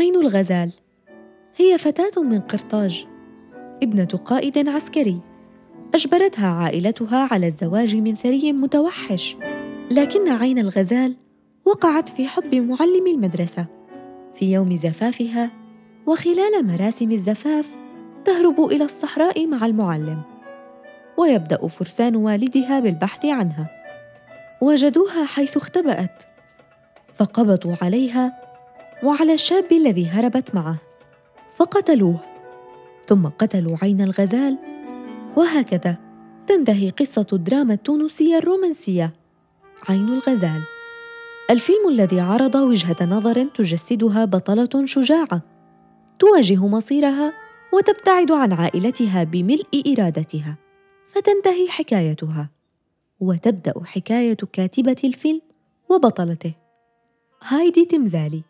عين الغزال. هي فتاة من قرطاج ابنة قائد عسكري. أجبرتها عائلتها على الزواج من ثري متوحش. لكن عين الغزال وقعت في حب معلم المدرسة. في يوم زفافها وخلال مراسم الزفاف تهرب إلى الصحراء مع المعلم. ويبدأ فرسان والدها بالبحث عنها. وجدوها حيث اختبأت. فقبضوا عليها وعلى الشاب الذي هربت معه. فقتلوه. ثم قتلوا عين الغزال. وهكذا تنتهي قصة الدراما التونسية الرومانسية. عين الغزال. الفيلم الذي عرض وجهة نظر تجسدها بطلة شجاعة. تواجه مصيرها وتبتعد عن عائلتها بملء إرادتها. فتنتهي حكايتها. وتبدأ حكاية كاتبة الفيلم وبطلته. هايدي تمزالي.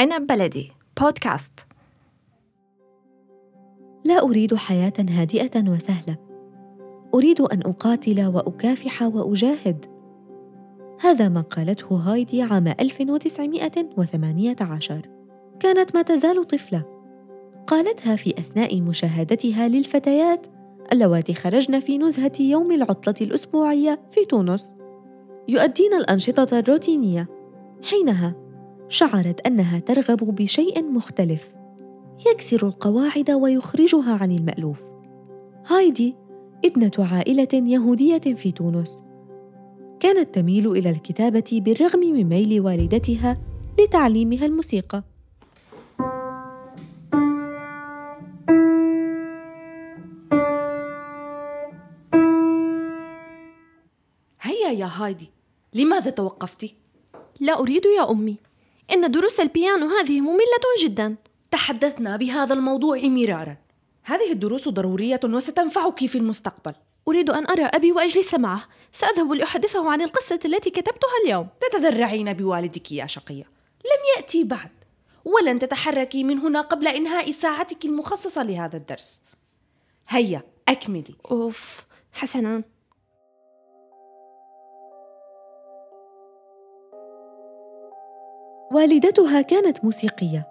عنب بلدي. بودكاست. لا أريد حياة هادئة وسهلة. أريد أن أقاتل وأكافح وأجاهد. هذا ما قالته هايدي عام 1918 كانت ما تزال طفلة. قالتها في أثناء مشاهدتها للفتيات اللواتي خرجن في نزهة يوم العطلة الأسبوعية في تونس. يؤدين الأنشطة الروتينية. حينها شعرت أنها ترغب بشيء مختلف. يكسر القواعد ويخرجها عن المألوف. هايدي ابنة عائلة يهودية في تونس. كانت تميل إلى الكتابة بالرغم من ميل والدتها لتعليمها الموسيقى. هيا يا هايدي لماذا توقفتِ لا أريد يا أمي. إن دروس البيانو هذه مملة جدا. تحدثنا بهذا الموضوع مرارا. هذه الدروس ضرورية وستنفعك في المستقبل. أريد أن أرى أبي وأجلس معه. سأذهب لأحدثه عن القصة التي كتبتها اليوم. تتذرعين بوالدك يا شقية. لم يأتي بعد. ولن تتحركي من هنا قبل إنهاء ساعتك المخصصة لهذا الدرس. هيا أكملي. أوف حسنا. والدتها كانت موسيقية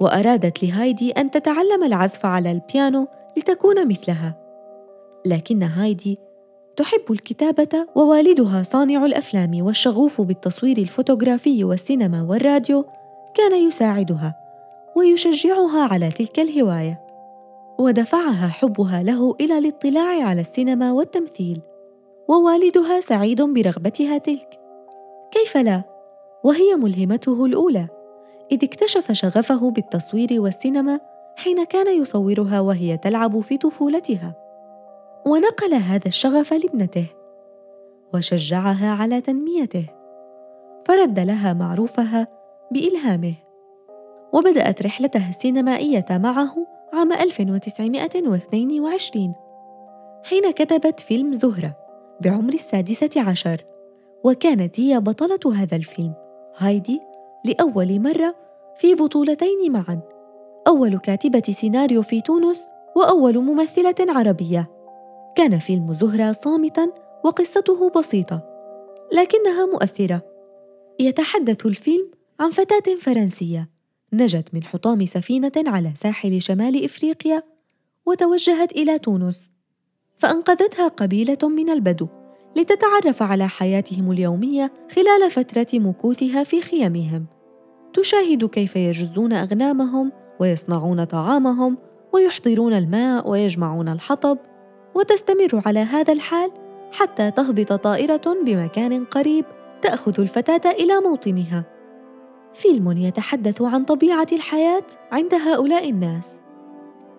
وأرادت لهايدي أن تتعلم العزف على البيانو لتكون مثلها. لكن هايدي تحب الكتابة ووالدها صانع الأفلام والشغوف بالتصوير الفوتوغرافي والسينما والراديو كان يساعدها ويشجعها على تلك الهواية ودفعها حبها له إلى الاطلاع على السينما والتمثيل ووالدها سعيد برغبتها تلك. كيف لا؟ وهي ملهمته الأولى إذ اكتشف شغفه بالتصوير والسينما حين كان يصورها وهي تلعب في طفولتها. ونقل هذا الشغف لابنته وشجعها على تنميته فرد لها معروفها بإلهامه. وبدأت رحلتها السينمائية معه عام 1922 حين كتبت فيلم زهرة بعمر السادسة عشر وكانت هي بطلة هذا الفيلم. هايدي لأول مرة في بطولتين معا. أول كاتبة سيناريو في تونس وأول ممثلة عربية. كان فيلم زهرة صامتا وقصته بسيطة لكنها مؤثرة. يتحدث الفيلم عن فتاة فرنسية نجت من حطام سفينة على ساحل شمال إفريقيا وتوجهت إلى تونس فأنقذتها قبيلة من البدو. لتتعرف على حياتهم اليومية خلال فترة مكوثها في خيمهم تشاهد كيف يجزون أغنامهم ويصنعون طعامهم ويحضرون الماء ويجمعون الحطب وتستمر على هذا الحال حتى تهبط طائرة بمكان قريب تأخذ الفتاة إلى موطنها. فيلم يتحدث عن طبيعة الحياة عند هؤلاء الناس.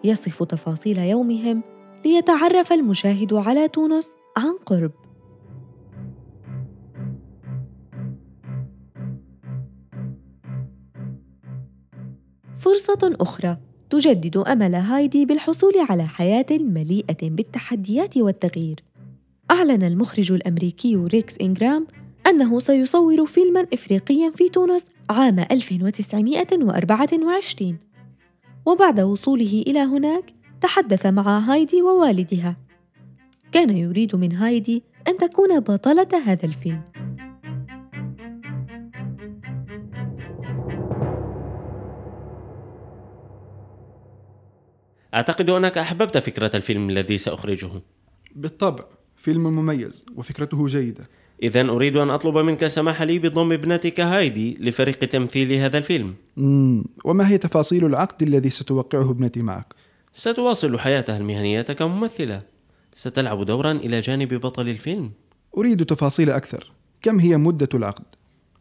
يصف تفاصيل يومهم ليتعرف المشاهد على تونس عن قرب. فرصة أخرى. تجدد أمل هايدي بالحصول على حياة مليئة بالتحديات والتغيير. أعلن المخرج الأمريكي ريكس إنغرام أنه سيصور فيلما إفريقيا في تونس عام 1924 وبعد وصوله إلى هناك تحدث مع هايدي ووالدها. كان يريد من هايدي أن تكون بطلة هذا الفيلم. أعتقد أنك أحببت فكرة الفيلم الذي سأخرجه. بالطبع فيلم مميز وفكرته جيدة. إذا أريد أن أطلب منك السماح لي بضم ابنتك هايدي لفريق تمثيل هذا الفيلم. مم. وما هي تفاصيل العقد الذي ستوقعه ابنتي معك؟ ستواصل حياتها المهنية كممثلة ستلعب دورا إلى جانب بطل الفيلم. أريد تفاصيل أكثر. كم هي مدة العقد؟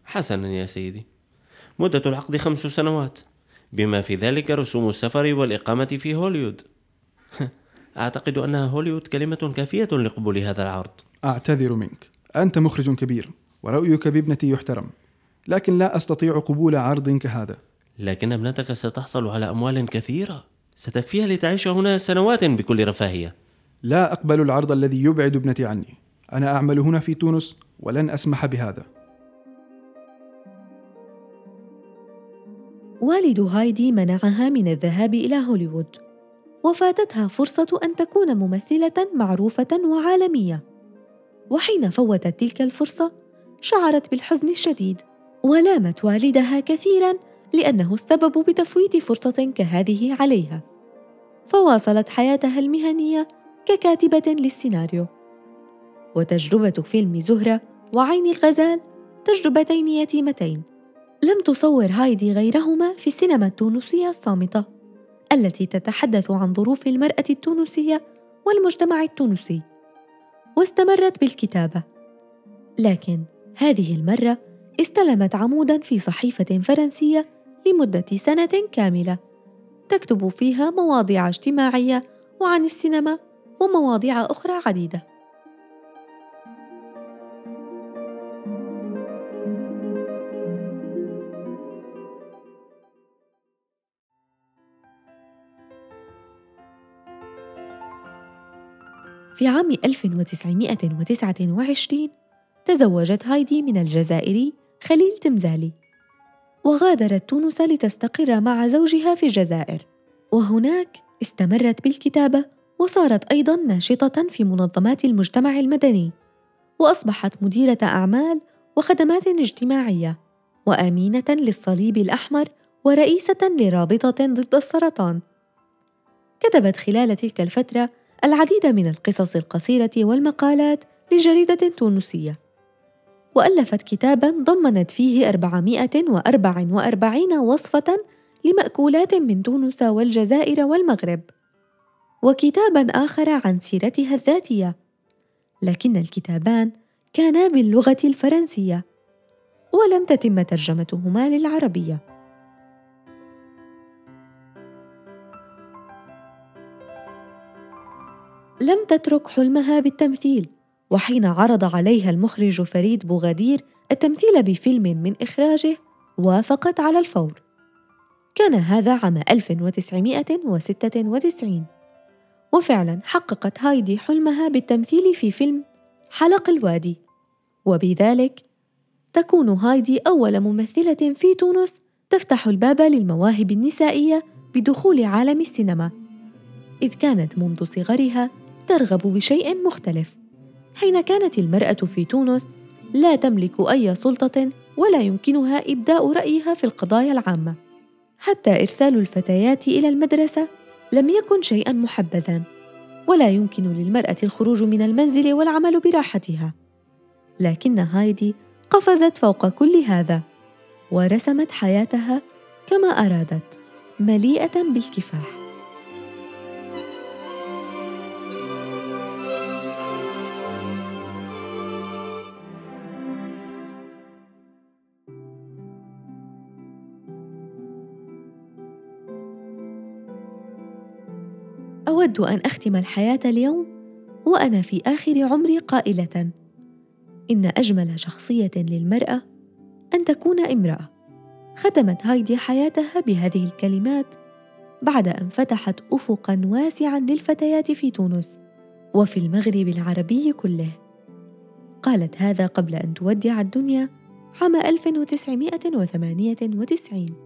حسنا يا سيدي. مدة العقد خمس سنوات. بما في ذلك رسوم السفر والإقامة في هوليوود أعتقد أنها هوليوود كلمة كافية لقبول هذا العرض. أعتذر منك. أنت مخرج كبير ورأيك بابنتي يحترم. لكن لا أستطيع قبول عرض كهذا. لكن أبنتك ستحصل على أموال كثيرة. ستكفيها لتعيش هنا سنوات بكل رفاهية. لا أقبل العرض الذي يبعد ابنتي عني. أنا أعمل هنا في تونس ولن أسمح بهذا. والد هايدي منعها من الذهاب إلى هوليوود وفاتتها فرصة أن تكون ممثلة معروفة وعالمية. وحين فوتت تلك الفرصة شعرت بالحزن الشديد ولامت والدها كثيرا لأنه السبب بتفويت فرصة كهذه عليها. فواصلت حياتها المهنية ككاتبة للسيناريو. وتجربة فيلم زهرة وعين الغزال تجربتين يتيمتين. لم تصور هايدي غيرهما في السينما التونسية الصامتة التي تتحدث عن ظروف المرأة التونسية والمجتمع التونسي. واستمرت بالكتابة. لكن هذه المرة استلمت عمودا في صحيفة فرنسية لمدة سنة كاملة تكتب فيها مواضيع اجتماعية وعن السينما ومواضيع أخرى عديدة. في عام 1929 تزوجت هايدي من الجزائري خليل تمزالي وغادرت تونس لتستقر مع زوجها في الجزائر. وهناك استمرت بالكتابة وصارت أيضا ناشطة في منظمات المجتمع المدني وأصبحت مديرة أعمال وخدمات اجتماعية وأمينة للصليب الأحمر ورئيسة لرابطة ضد السرطان. كتبت خلال تلك الفترة العديد من القصص القصيرة والمقالات لجريدة تونسية. وألفت كتابا ضمنت فيه 444 وصفة لمأكولات من تونس والجزائر والمغرب. وكتابا آخر عن سيرتها الذاتية. لكن الكتابان كانا باللغة الفرنسية ولم تتم ترجمتهما للعربية. لم تترك حلمها بالتمثيل وحين عرض عليها المخرج فريد بوغادير التمثيل بفيلم من إخراجه وافقت على الفور. كان هذا عام 1996 وفعلا حققت هايدي حلمها بالتمثيل في فيلم حلق الوادي. وبذلك تكون هايدي أول ممثلة في تونس تفتح الباب للمواهب النسائية بدخول عالم السينما. إذ كانت منذ صغرها ترغب بشيء مختلف. حين كانت المرأة في تونس لا تملك أي سلطة ولا يمكنها إبداء رأيها في القضايا العامة. حتى إرسال الفتيات إلى المدرسة لم يكن شيئا محبذا ولا يمكن للمرأة الخروج من المنزل والعمل براحتها. لكن هايدي قفزت فوق كل هذا ورسمت حياتها كما أرادت مليئة بالكفاح. أود أن أختم الحياة اليوم وأنا في آخر عمري قائلة. إن أجمل شخصية للمرأة أن تكون امرأة. ختمت هايدي حياتها بهذه الكلمات بعد أن فتحت افقا واسعا للفتيات في تونس وفي المغرب العربي كله. قالت هذا قبل أن تودع الدنيا عام 1998